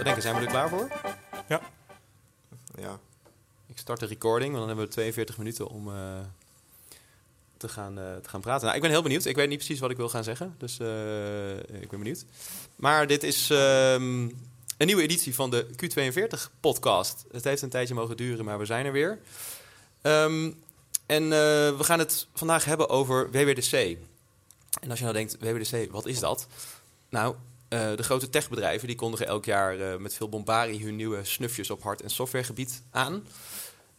Wat denken, zijn we er klaar voor? Ja. Ja. Ik start de recording, want dan hebben we 42 minuten om uh, te, gaan, uh, te gaan praten. Nou, ik ben heel benieuwd. Ik weet niet precies wat ik wil gaan zeggen, dus uh, ik ben benieuwd. Maar dit is um, een nieuwe editie van de Q42-podcast. Het heeft een tijdje mogen duren, maar we zijn er weer. Um, en we gaan het vandaag hebben over WWDC. En als je nou denkt, WWDC, wat is dat? Nou, uh, de grote techbedrijven die kondigen elk jaar uh, met veel bombarie hun nieuwe snufjes op hard- en softwaregebied aan.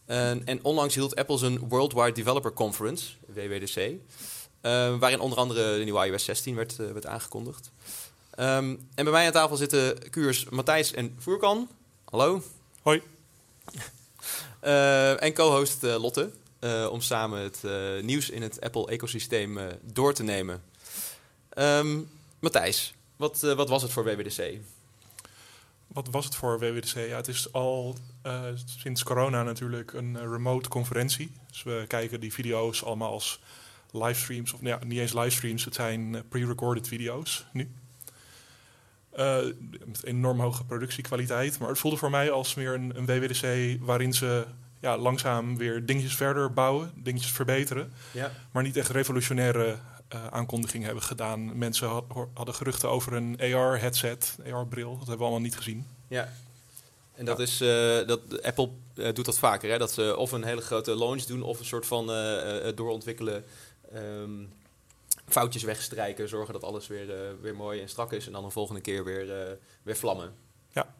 Uh, en onlangs hield Apple zijn Worldwide Developer Conference, WWDC, waarin onder andere de nieuwe iOS 16 werd, werd aangekondigd. Um, en bij mij aan tafel zitten Kuurs Matthijs en Voerkan. Hallo. Hoi. en co-host Lotte, om samen het nieuws in het Apple-ecosysteem door te nemen. Um, Matthijs, wat, uh, wat, was het voor WWDC? Wat was het voor WWDC? Ja, het is al uh, sinds corona natuurlijk een uh, remote conferentie. Dus we kijken die video's allemaal als livestreams. Of ja, niet eens livestreams, het zijn pre-recorded video's nu. met enorm hoge productiekwaliteit. Maar het voelde voor mij als meer een, een WWDC waarin ze ja, langzaam weer dingetjes verder bouwen, dingetjes verbeteren. Ja. Maar niet echt revolutionaire uh, aankondiging hebben gedaan. Mensen had, hadden geruchten over een AR-headset, AR-bril. Dat hebben we allemaal niet gezien. Ja. En dat ja. is, uh, dat, Apple uh, doet dat vaker, hè? dat ze of een hele grote launch doen of een soort van doorontwikkelen, um, foutjes wegstrijken, zorgen dat alles weer, weer mooi en strak is en dan de volgende keer weer, weer vlammen. Ja.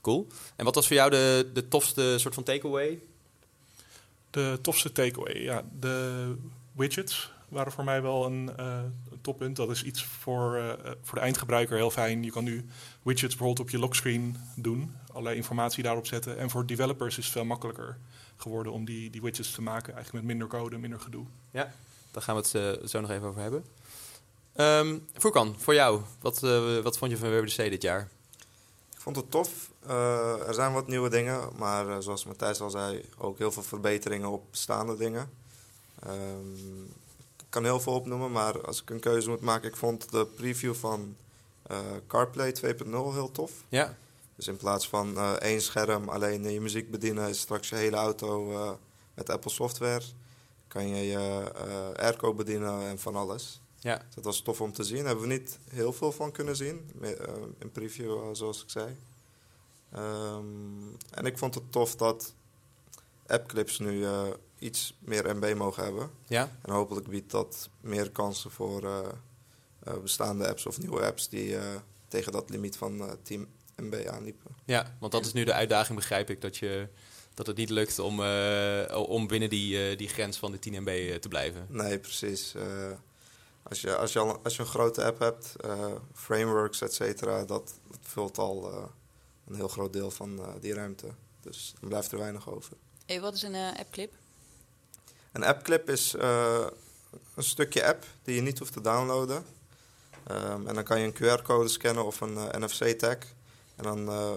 Cool. En wat was voor jou de, de tofste soort van takeaway? De tofste takeaway, ja, de widgets waren voor mij wel een uh, toppunt. Dat is iets voor, uh, voor de eindgebruiker heel fijn. Je kan nu widgets bijvoorbeeld op je lockscreen doen, allerlei informatie daarop zetten. En voor developers is het veel makkelijker geworden om die, die widgets te maken, eigenlijk met minder code, minder gedoe. Ja, daar gaan we het uh, zo nog even over hebben. Um, Furkan, voor jou, wat, wat vond je van WWDC dit jaar? Ik vond het tof. er zijn wat nieuwe dingen, maar zoals Matthijs al zei, ook heel veel verbeteringen op bestaande dingen. Um, kan heel veel opnoemen, maar als ik een keuze moet maken, ik vond de preview van uh, CarPlay 2.0 heel tof. Ja. Dus in plaats van uh, één scherm alleen je muziek bedienen, is straks je hele auto uh, met Apple software. Kan je je airco bedienen en van alles. Ja. Dat was tof om te zien. Daar hebben we niet heel veel van kunnen zien in preview, zoals ik zei. Um, en ik vond het tof dat appclips nu iets meer MB mogen hebben. Ja. En hopelijk biedt dat meer kansen voor uh, uh, bestaande apps of nieuwe apps die uh, tegen dat limiet van 10 MB aanliepen. Ja, want dat is nu de uitdaging, begrijp ik, dat, je, dat het niet lukt om, om binnen die, die grens van de 10 MB te blijven. Nee, precies. als, je, als, je al, als je een grote app hebt, frameworks, et cetera, dat, dat, vult al een heel groot deel van die ruimte. Dus dan blijft er weinig over. Hey, wat is een appclip? Een appclip is uh, een stukje app die je niet hoeft te downloaden. Um, en dan kan je een QR-code scannen of een uh, NFC-tag. En dan uh,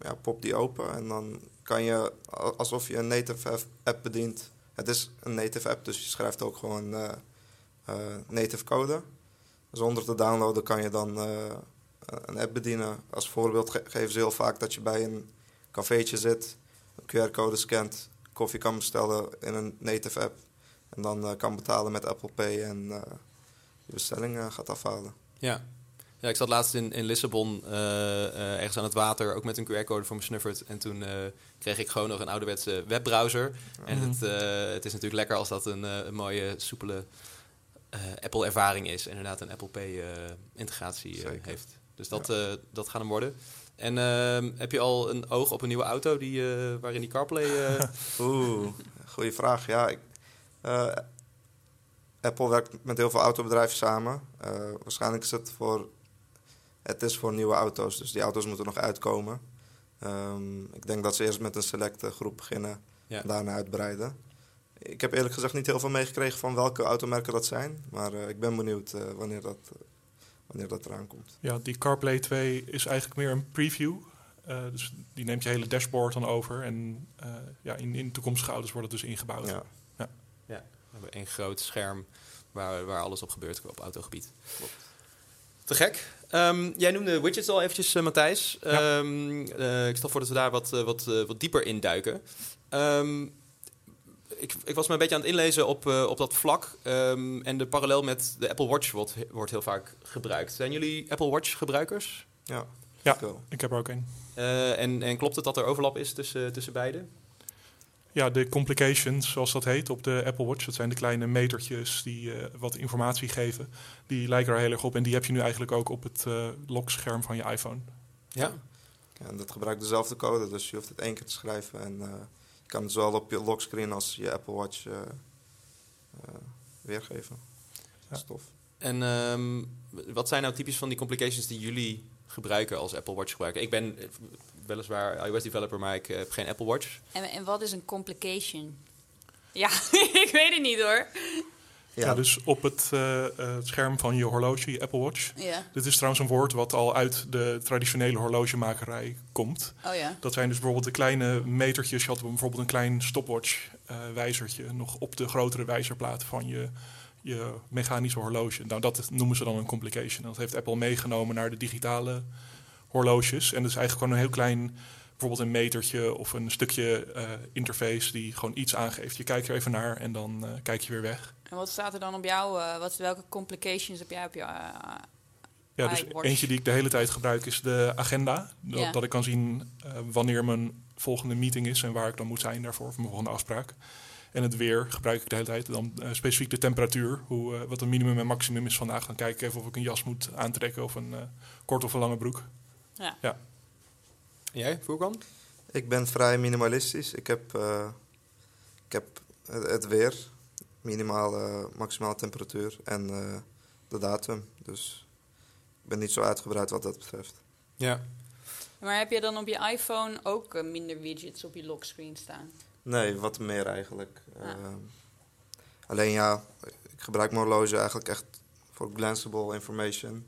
ja, pop die open en dan kan je, alsof je een native app bedient. Het is een native app, dus je schrijft ook gewoon native code. Zonder te downloaden kan je dan een app bedienen. Als voorbeeld ge geven ze heel vaak dat je bij een cafeetje zit, een QR-code scant koffie kan bestellen in een native app. En dan uh, kan betalen met Apple Pay en je bestelling uh, gaat afhalen. Ja. ja, ik zat laatst in, in Lissabon ergens aan het water, ook met een QR-code voor mijn snuffert. En toen kreeg ik gewoon nog een ouderwetse webbrowser. En het, het is natuurlijk lekker als dat een, een mooie, soepele Apple-ervaring is. En inderdaad een Apple Pay-integratie heeft. Dus dat, ja. dat gaat hem worden. En uh, heb je al een oog op een nieuwe auto die, uh, waarin die CarPlay... Uh... Oeh, goede vraag. Ja, ik, uh, Apple werkt met heel veel autobedrijven samen. waarschijnlijk is het voor... Het is voor nieuwe auto's, dus die auto's moeten nog uitkomen. Um, ik denk dat ze eerst met een selecte groep beginnen ja. en daarna uitbreiden. Ik heb eerlijk gezegd niet heel veel meegekregen van welke automerken dat zijn. Maar ik ben benieuwd wanneer dat wanneer dat eraan komt. Ja, die CarPlay 2 is eigenlijk meer een preview. Uh, dus die neemt je hele dashboard dan over. En uh, ja, in, in toekomstige auto's wordt het dus ingebouwd. Ja. ja. ja. We hebben één groot scherm waar, waar alles op gebeurt op autogebied. Klopt. Te gek. Ehm, jij noemde widgets al eventjes, eh, Matthijs. Ja. Ehm, eh, ik stel voor dat we daar wat, eh, wat, eh, wat dieper in duiken. Ehm, ik, ik was me een beetje aan het inlezen op, eh, op dat vlak. Ehm, en de parallel met de Apple Watch wordt, wordt heel vaak gebruikt. Zijn jullie Apple Watch gebruikers? Ja, Ja. ik heb er ook een. Eh, en, en klopt het dat er overlap is tussen, tussen beide? Ja, de complications, zoals dat heet, op de Apple Watch. Dat zijn de kleine metertjes die eh, wat informatie geven. Die lijken er heel erg op. En die heb je nu eigenlijk ook op het eh lockscherm van je iPhone. Ja. Ja, en dat gebruikt dezelfde code, dus je hoeft het één keer te schrijven. En eh, kan het zowel op je lockscreen als je Apple Watch eh, eh, weergeven. Dat is tof. En ehm, wat zijn nou typisch van die complications die jullie gebruiken als Apple Watch gebruiker? Ik ben eh, weliswaar iOS-developer, maar ik heb geen Apple Watch. En, en wat is een complication? Ja, ik weet het niet hoor. Ja, dus op het, eh, eh, het scherm van je horloge, je Apple Watch. Ja. Dit is trouwens een woord wat al uit de traditionele horlogemakerij komt. Oh ja. Dat zijn dus bijvoorbeeld de kleine metertjes. Je had bijvoorbeeld een klein stopwatch-wijzertje nog op de grotere wijzerplaat van je, je mechanische horloge. Nou, dat noemen ze dan een complication. Dat heeft Apple meegenomen naar de digitale horloges. En dat is eigenlijk gewoon een heel klein, bijvoorbeeld een metertje of een stukje eh, interface die gewoon iets aangeeft. Je kijkt er even naar en dan eh, kijk je weer weg. En wat staat er dan op jou? eh, wat, welke complications heb jij op je... eh, Ja, dus iWatch. eentje die ik de hele tijd gebruik is de agenda. Dat, Ja. dat ik kan zien eh, wanneer mijn volgende meeting is en waar ik dan moet zijn daarvoor, of mijn volgende afspraak. En het weer gebruik ik de hele tijd. Dan eh, specifiek de temperatuur, hoe, eh, wat een minimum en maximum is vandaag. Dan kijk ik even of ik een jas moet aantrekken of een eh kort of een lange broek. En jij, Voerkan? Ik ben vrij minimalistisch. Ik heb, eh, ik heb het, het weer, minimale, maximale temperatuur en eh, de datum. Dus ik ben niet zo uitgebreid wat dat betreft. Ja. Maar heb je dan op je iPhone ook eh, minder widgets op je lockscreen staan? Nee, wat meer eigenlijk. Ah. Ehm, alleen ja, ik gebruik mijn horloge eigenlijk echt voor glanceable information.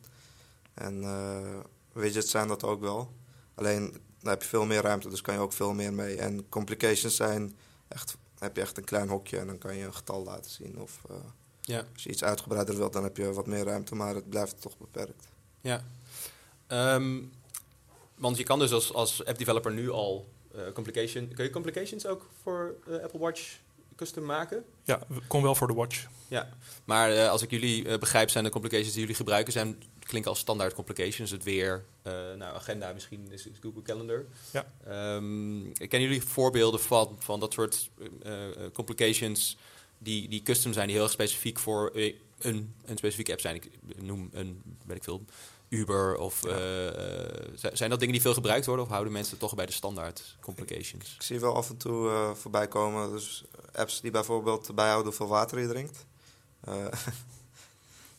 En eh, widgets zijn dat ook wel. Alleen dan heb je veel meer ruimte, dus kan je ook veel meer mee. En complications zijn echt, heb je echt een klein hokje en dan kan je een getal laten zien. Of eh, Ja. als je iets uitgebreider wilt, dan heb je wat meer ruimte, maar het blijft toch beperkt. Ja. Ehm, want je kan dus als, als app-developer nu al eh, complication... Kun je complications ook voor eh, Apple Watch custom maken? Ja, kon wel voor de watch. Ja. Maar eh, als ik jullie begrijp, zijn de complications die jullie gebruiken... Zijn, klinken als standaard complications. Het weer, eh, nou, agenda misschien is, is Google Calendar. Ja. Ehm, kennen jullie voorbeelden van, van dat soort eh, eh, complications... Die, die custom zijn, die heel erg specifiek voor een, een specifieke app zijn? Ik noem een, weet ik veel... Uber of zi- zijn dat dingen die veel gebruikt worden of houden mensen toch bij de standaard complications? Ik zie wel af en toe eh, voorbij komen, dus apps die bijvoorbeeld bijhouden hoeveel water je drinkt. Eh,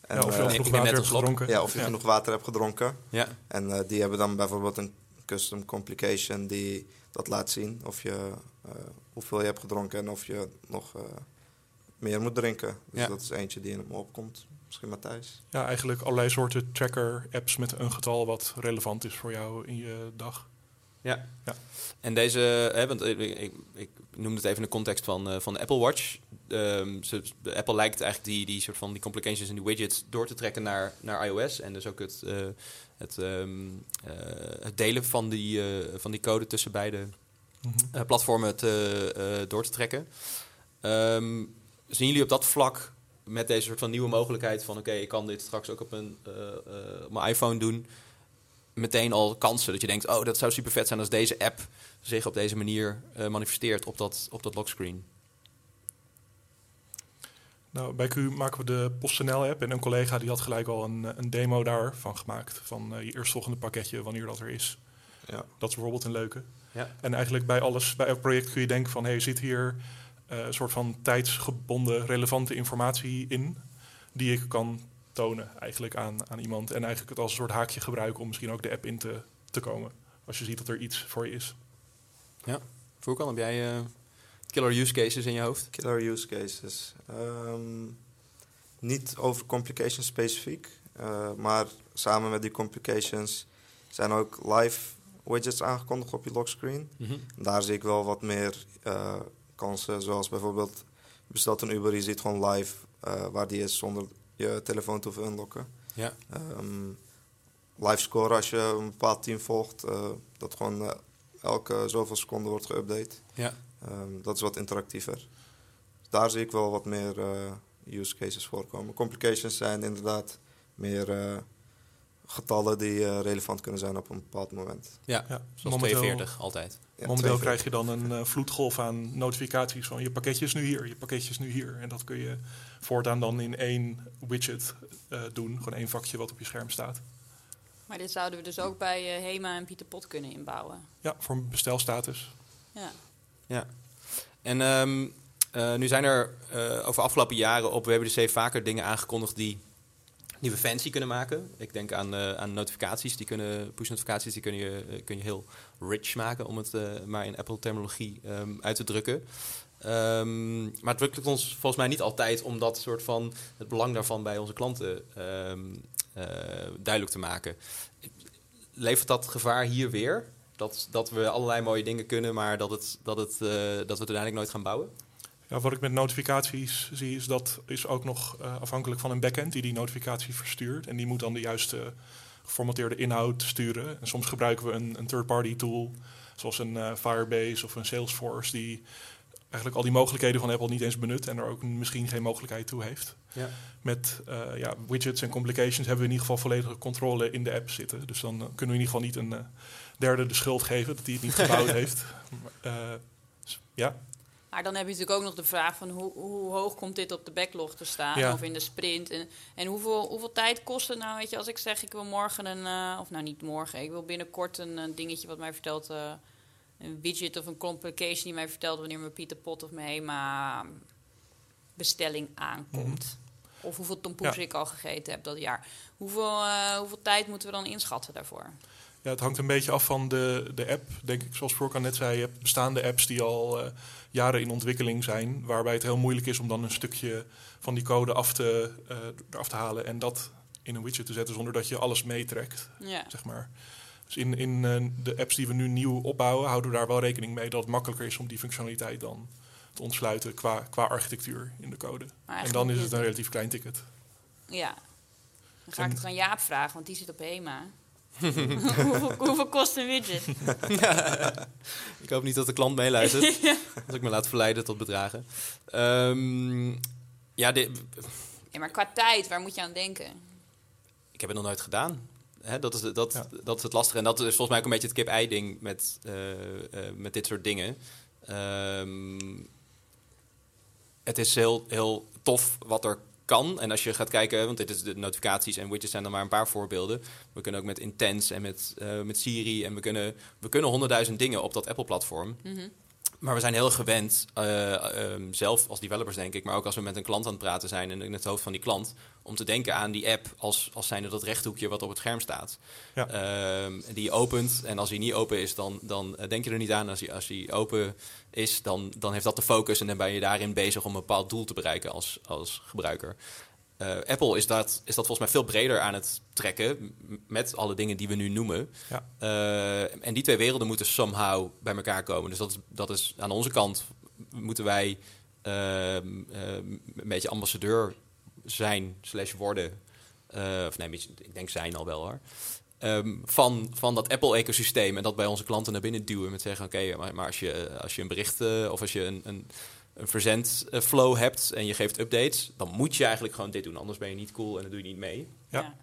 en, ja, of je eh, al ik genoeg water hebt gedronken. ja, of je genoeg water hebt gedronken. Ja, En eh, die hebben dan bijvoorbeeld een custom complication die dat laat zien. Of je, eh, hoeveel je hebt gedronken en of je nog eh, meer moet drinken. Dus Ja. dat is eentje die in me opkomt. Misschien Matthijs. Ja, eigenlijk allerlei soorten tracker-apps met een getal wat relevant is voor jou in je dag. Ja. Ja. En deze, hè, want ik, ik, ik noemde het even in de context van, eh, van de Apple Watch. Ehm, ze, de Apple lijkt eigenlijk die, die soort van die complications en die widgets door te trekken naar, naar iOS. En dus ook het, eh, het, ehm, eh, het delen van die, eh, van die code tussen beide Mhm. eh, platformen te, eh, door te trekken. Ehm, zien jullie op dat vlak met deze soort van nieuwe mogelijkheid van oké, ik kan dit straks ook op, een, eh, eh, op mijn iPhone doen, meteen al kansen dat je denkt, oh, dat zou super vet zijn als deze app zich op deze manier eh, manifesteert op dat, op dat lockscreen. Nou, bij Q maken we de PostNL-app en een collega die had gelijk al een, een demo daarvan gemaakt. Van eh, je eerstvolgende pakketje, wanneer dat er is. Ja. Dat is bijvoorbeeld een leuke. Ja. En eigenlijk bij alles, bij elk project kun je denken van... hé, hey, zit hier eh, een soort van tijdsgebonden relevante informatie in... die ik kan tonen eigenlijk aan, aan iemand. En eigenlijk het als een soort haakje gebruiken om misschien ook de app in te, te komen. Als je ziet dat er iets voor je is. Voerkan, heb jij eh, killer use cases in je hoofd? Killer use cases. Ehm, niet over complications specifiek. eh, maar samen met die complications zijn ook live widgets aangekondigd op je lockscreen. Daar zie ik wel wat meer eh, kansen, zoals bijvoorbeeld je bestelt een Uber, je ziet gewoon live eh, waar die is zonder je telefoon te hoeven unlocken. Ja. Ehm, live score als je een bepaald team volgt. eh, dat gewoon eh, elke zoveel seconden wordt geüpdate. Ja. Ehm, dat is wat interactiever. Daar zie ik wel wat meer eh, use cases voorkomen. Complications zijn inderdaad meer eh, getallen die eh, relevant kunnen zijn op een bepaald moment. Ja, Ja, zoals momenteel- 42 altijd. Ja, Momenteel 42. krijg je dan een eh, vloedgolf aan notificaties van je pakketje is nu hier, je pakketje is nu hier. En dat kun je voortaan dan in één widget eh, doen, gewoon één vakje wat op je scherm staat. Maar dit zouden we dus ook bij eh, Hema en Pieter Pot kunnen inbouwen. Ja, voor een bestelstatus. Ja. Ja. En ehm, eh, nu zijn er eh, over afgelopen jaren op WWDC vaker dingen aangekondigd die, die we fancy kunnen maken. Ik denk aan, eh, aan notificaties, die kunnen, push notificaties, die kun je, eh, kun je heel rich maken, om het eh, maar in Apple-terminologie ehm, uit te drukken. Ehm, maar het lukt ons volgens mij niet altijd om dat soort van het belang daarvan bij onze klanten ehm, eh, duidelijk te maken. Levert dat gevaar hier weer? Dat, dat we allerlei mooie dingen kunnen, maar dat, het, dat, het, dat we het uiteindelijk nooit gaan bouwen? Ja, wat ik met notificaties zie, is dat is ook nog eh, afhankelijk van een backend die die notificatie verstuurt. En die moet dan de juiste geformateerde inhoud sturen. En soms gebruiken we een, een third-party tool, zoals een eh, Firebase of een Salesforce, die eigenlijk al die mogelijkheden van Apple niet eens benut en er ook misschien geen mogelijkheid toe heeft. Ja. Met eh, ja, widgets en complications hebben we in ieder geval volledige controle in de app zitten. Dus dan kunnen we in ieder geval niet een derde de schuld geven dat hij het niet gebouwd heeft. Ja, Maar dan heb je natuurlijk ook nog de vraag van hoe, hoe hoog komt dit op de backlog te staan Ja. of in de sprint. En, en hoeveel, hoeveel tijd kost het nou, weet je, als ik zeg ik wil morgen een, eh, of nou niet morgen, ik wil binnenkort een, een dingetje wat mij vertelt, eh, een widget of een complication die mij vertelt wanneer mijn Pieter Pot of mijn HEMA bestelling aankomt. Of hoeveel tompoes Mhm. Ja. ik al gegeten heb dat jaar. Hoeveel, eh, hoeveel tijd moeten we dan inschatten daarvoor? Ja, het hangt een beetje af van de, de app. Denk ik, zoals Furkan net zei, je hebt bestaande apps die al eh, jaren in ontwikkeling zijn. Waarbij het heel moeilijk is om dan een stukje van die code af te, eh, eraf te halen en dat in een widget te zetten zonder dat je alles meetrekt. Ja. Zeg maar. Dus in, in eh, de apps die we nu nieuw opbouwen, houden we daar wel rekening mee dat het makkelijker is om die functionaliteit dan te ontsluiten qua, qua architectuur in de code. En dan is het een relatief klein ticket. Ja. Dan ga ik het aan Jaap vragen, want die zit op HEMA. Hoeveel, hoeveel kost een widget? Ik hoop niet dat de klant meeluistert. Als ik me laat verleiden tot bedragen. Ehm, ja, Ja, maar qua tijd, waar moet je aan denken? ik heb het nog nooit gedaan. Hè, dat, is, de- dat, Ja. dat is het lastige. En dat is volgens mij ook een beetje het kip-ei-ding met, eh, eh, met dit soort dingen. Ehm, het is heel, heel tof wat er kan. En als je gaat kijken, want dit is de notificaties en widgets zijn dan maar een paar voorbeelden. We kunnen ook met Intense en met, eh, met Siri. En we kunnen, we kunnen honderdduizend dingen op dat Apple-platform. Mhm. Maar we zijn heel gewend, eh, ehm, zelf als developers denk ik, maar ook als we met een klant aan het praten zijn en in het hoofd van die klant, om te denken aan die app als, als zijnde dat rechthoekje wat op het scherm staat. Ja. Ehm, die je opent en als hij niet open is, dan, dan eh, denk je er niet aan. Als hij, als hij open is, dan, dan heeft dat de focus en dan ben je daarin bezig om een bepaald doel te bereiken als, als gebruiker. Eh, Apple is dat, is dat volgens mij veel breder aan het trekken met alle dingen die we nu noemen. Ja. Eh, en die twee werelden moeten somehow bij elkaar komen. Dus dat is, dat is aan onze kant moeten wij ehm, ehm, een beetje ambassadeur zijn slash worden. Eh, of nee, ik denk zijn al wel hoor. Ehm, van, van dat Apple-ecosysteem en dat bij onze klanten naar binnen duwen met zeggen: Oké, maar, maar als, je, als je een bericht of als je een, een, een verzendflow hebt en je geeft updates, dan moet je eigenlijk gewoon dit doen. Anders ben je niet cool en dan doe je niet mee. Ja.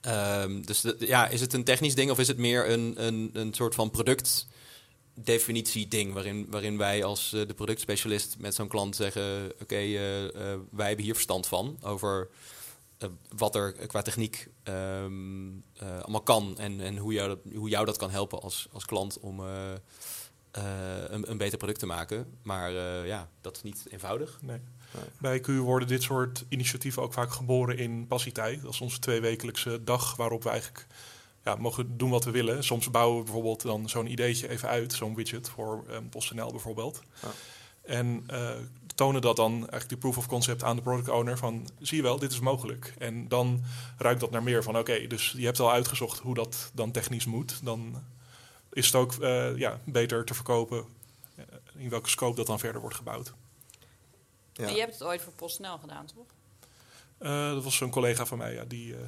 Ehm, dus de- ja, is het een technisch ding of is het meer een, een, een soort van productdefinitie ding waarin, waarin wij als eh, de productspecialist met zo'n klant zeggen: Oké, eh, eh, wij hebben hier verstand van over wat er qua techniek ehm, eh, allemaal kan en, en hoe, jou dat, hoe jou dat kan helpen als, als klant om een, een beter product te maken. Maar eh, ja, dat is niet eenvoudig. Nee. Bij Q worden dit soort initiatieven ook vaak geboren in passietijd. Dat is onze tweewekelijkse dag waarop we eigenlijk ja, mogen doen wat we willen. Soms bouwen we bijvoorbeeld dan zo'n ideetje even uit, zo'n widget voor um, PostNL bijvoorbeeld. Ja. En eh, tonen dat dan eigenlijk die proof of concept aan de product owner van zie je wel, dit is mogelijk. En dan ruikt dat naar meer van oké, dus je hebt al uitgezocht hoe dat dan technisch moet. Dan is het ook eh, ja, beter te verkopen eh, in welke scope dat dan verder wordt gebouwd. Ja. En je hebt het ooit voor PostNL gedaan, toch? Eh, dat was een collega van mij, ja, die eh,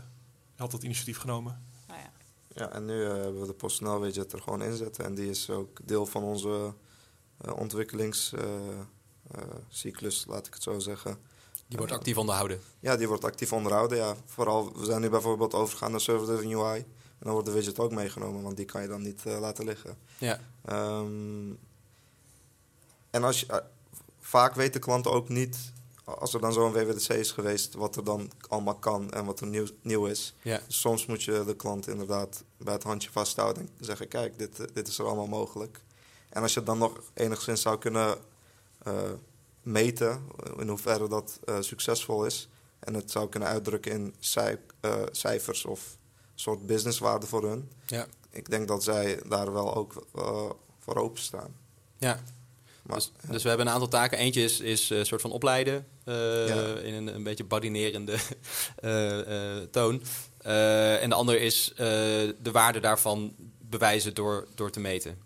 had dat initiatief genomen. Nou ja. Ja, en nu eh, hebben we de PostNL widget er gewoon in zitten. En die is ook deel van onze eh, ontwikkelingscyclus, laat ik het zo zeggen. Die wordt actief onderhouden. Ja, die wordt actief onderhouden. Ja. Vooral, we zijn nu bijvoorbeeld overgegaan naar server-driven UI. En dan wordt de widget ook meegenomen, want die kan je dan niet eh, laten liggen. Ja. Ehm, en als je, eh, vaak weet de klant ook niet, als er dan zo'n WWDC is geweest, wat er dan allemaal kan en wat er nieuw, nieuw is. Ja. Dus soms moet je de klant inderdaad bij het handje vasthouden en zeggen: Kijk, dit, eh, dit is er allemaal mogelijk. En als je het dan nog enigszins zou kunnen meten, in hoeverre dat succesvol is, en het zou kunnen uitdrukken in cij- cijfers of soort businesswaarde voor hun, Ja. ik denk dat zij daar wel ook eh, voor openstaan. Ja. Maar, Dus, dus we hebben een aantal taken. Eentje is, is een soort van opleiden eh, Ja. in een, een beetje badinerende eh, eh, toon. Eh, en de andere is eh, de waarde daarvan bewijzen door, door te meten.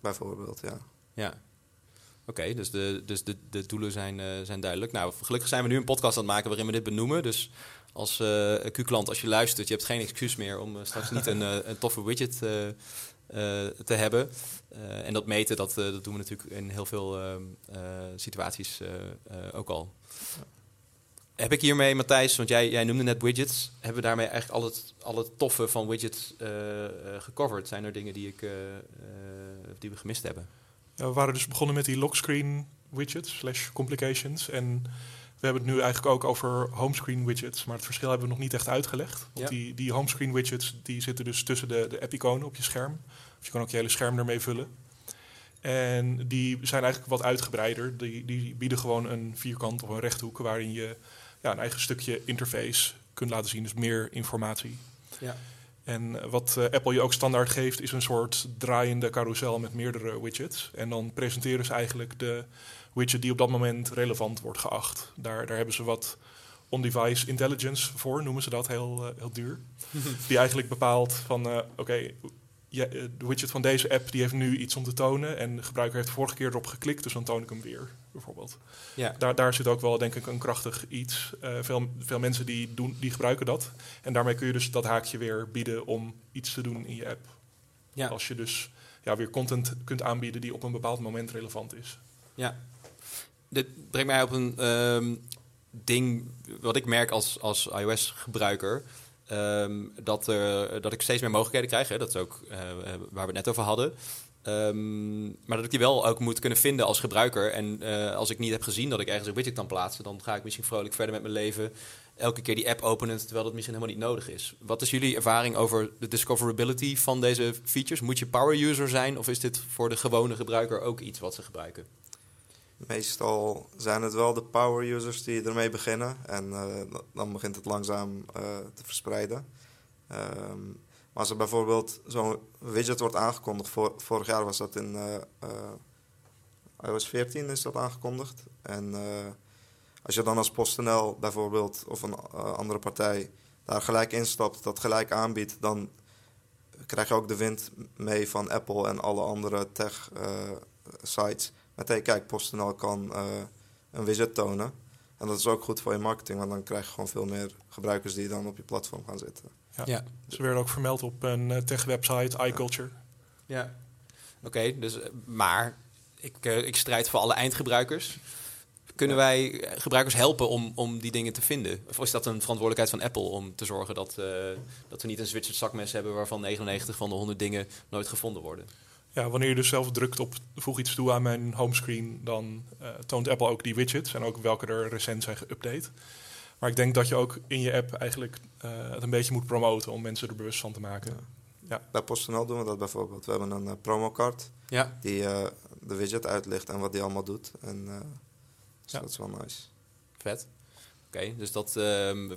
bijvoorbeeld, ja. Ja. Oké, dus, de, dus de, de doelen zijn, eh, zijn duidelijk. Nou, gelukkig zijn we nu een podcast aan het maken waarin we dit benoemen. Dus als eh, Q-klant, als je luistert, je hebt geen excuus meer om eh, straks niet een, eh, een toffe widget te hebben. En dat meten, dat, dat doen we natuurlijk in heel veel ehm, eh, situaties ook al. Heb ik hiermee, Matthijs, want jij, jij noemde net widgets. Hebben we daarmee eigenlijk al het, toffe van widgets gecoverd? Zijn er dingen die, ik, die we gemist hebben? We waren dus begonnen met die lockscreen widgets, slash complications. En we hebben het nu eigenlijk ook over homescreen widgets. Maar het verschil hebben we nog niet echt uitgelegd. Want Ja. die, die homescreen widgets die zitten dus tussen de, de app-iconen op je scherm. Dus je kan ook je hele scherm ermee vullen. En die zijn eigenlijk wat uitgebreider. Die, die bieden gewoon een vierkant of een rechthoek waarin je ja, een eigen stukje interface kunt laten zien. Dus meer informatie. Ja. En eh, wat eh, Apple je ook standaard geeft, is een soort draaiende carousel met meerdere widgets. En dan presenteren ze eigenlijk de widget die op dat moment relevant wordt geacht. Daar, daar hebben ze wat on-device intelligence voor, noemen ze dat heel, eh, heel duur. die eigenlijk bepaalt van, eh, oké, eh, de widget van deze app die heeft nu iets om te tonen. En de gebruiker heeft vorige keer erop geklikt, dus dan toon ik hem weer, bijvoorbeeld. Ja. Daar, daar zit ook wel, denk ik, een krachtig iets. Veel, veel mensen die, doen, die gebruiken dat. En daarmee kun je dus dat haakje weer bieden om iets te doen in je app. Ja. Als je dus ja, weer content kunt aanbieden die op een bepaald moment relevant is. Ja. Dit brengt mij op een ehm, ding wat ik merk als, als iOS-gebruiker. ehm, dat, dat ik steeds meer mogelijkheden krijg. Hè. Dat is ook eh, waar we het net over hadden. Ehm, maar dat ik die wel ook moet kunnen vinden als gebruiker. En eh, als ik niet heb gezien dat ik ergens een widget kan plaatsen, dan ga ik misschien vrolijk verder met mijn leven. Elke keer die app openen, terwijl dat misschien helemaal niet nodig is. Wat is jullie ervaring over de discoverability van deze features? Moet je power user zijn of is dit voor de gewone gebruiker ook iets wat ze gebruiken? Meestal zijn het wel de power users die ermee beginnen. En eh, dan begint het langzaam eh, te verspreiden. Ehm, maar als er bijvoorbeeld zo'n widget wordt aangekondigd, vor- vorig jaar was dat in eh, iOS 14 is dat aangekondigd. En als je dan als PostNL bijvoorbeeld of een andere partij daar gelijk instapt, dat gelijk aanbiedt, dan krijg je ook de wind mee van Apple en alle andere tech sites. Met hey, kijk, PostNL kan eh, een widget tonen. En dat is ook goed voor je marketing, want dan krijg je gewoon veel meer gebruikers die dan op je platform gaan zitten. Ja. Ja. Ze werden ook vermeld op een eh, tech-website, iCulture. Ja. Oké, dus, eh, maar ik, ik strijd voor alle eindgebruikers. Kunnen wij gebruikers helpen om, om die dingen te vinden? Of is dat een verantwoordelijkheid van Apple om te zorgen dat, eh, dat we niet een Zwitser zakmes hebben waarvan 99 van de 100 dingen nooit gevonden worden? Ja, wanneer je dus zelf drukt op voeg iets toe aan mijn homescreen, dan eh, toont Apple ook die widgets en ook welke er recent zijn geüpdate. Maar ik denk dat je ook in je app eigenlijk eh, het een beetje moet promoten om mensen er bewust van te maken. Bij PostNL doen we dat bijvoorbeeld. We hebben een uh, promocard Ja. die de widget uitlicht en wat die allemaal doet. En dus Ja. dat is wel nice. Vet. Oké, dus dat, ehm,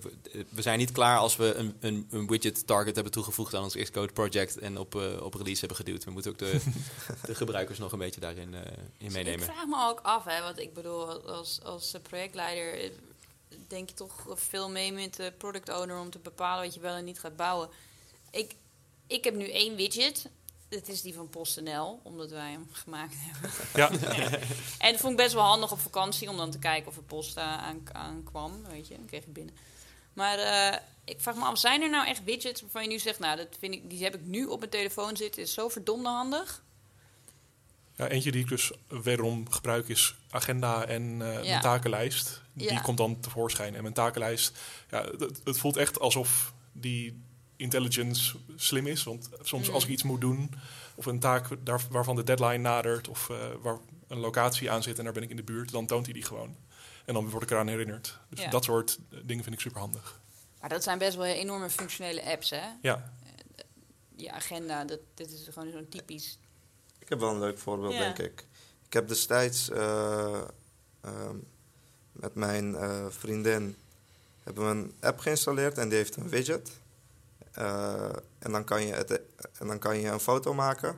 we, zijn niet klaar als we een, een, een widget target hebben toegevoegd aan ons Xcode project en op, eh, op release hebben geduwd. We moeten ook de, de gebruikers nog een beetje daarin eh, in meenemen. Ik vraag me ook af, hè, want ik bedoel, als, als eh, projectleider denk je toch veel mee met de product owner om te bepalen wat je wel en niet gaat bouwen. Ik, ik heb nu één widget. Dat is die van PostNL, omdat wij hem gemaakt hebben. Ja, En dat vond ik best wel handig op vakantie om dan te kijken of er post aan, aan kwam. Weet je, dan kreeg ik binnen. Maar eh, ik vraag me af, zijn er nou echt widgets waarvan je nu zegt... nou, dat vind ik, die heb ik nu op mijn telefoon zitten, is zo verdomde handig. Ja, eentje die ik dus wederom gebruik is agenda en eh, Ja. mijn takenlijst. Die Ja. komt dan tevoorschijn. En mijn takenlijst, ja, het, het voelt echt alsof die intelligence slim is. Want soms Mm. als ik iets moet doen, of een taak daar, waarvan de deadline nadert, of eh, waar een locatie aan zit en daar ben ik in de buurt, dan toont hij die gewoon. En dan word ik eraan herinnerd. Dus Ja. dat soort eh, dingen vind ik super handig. Maar dat zijn best wel enorme functionele apps, hè? Ja, Die agenda, dat, dit is gewoon zo'n typisch... Ik heb wel een leuk voorbeeld, Ja. denk ik. Ik heb destijds eh, ehm, met mijn eh, vriendin hebben we een app geïnstalleerd en die heeft een widget. Eh, en, dan kan je het, en dan kan je een foto maken.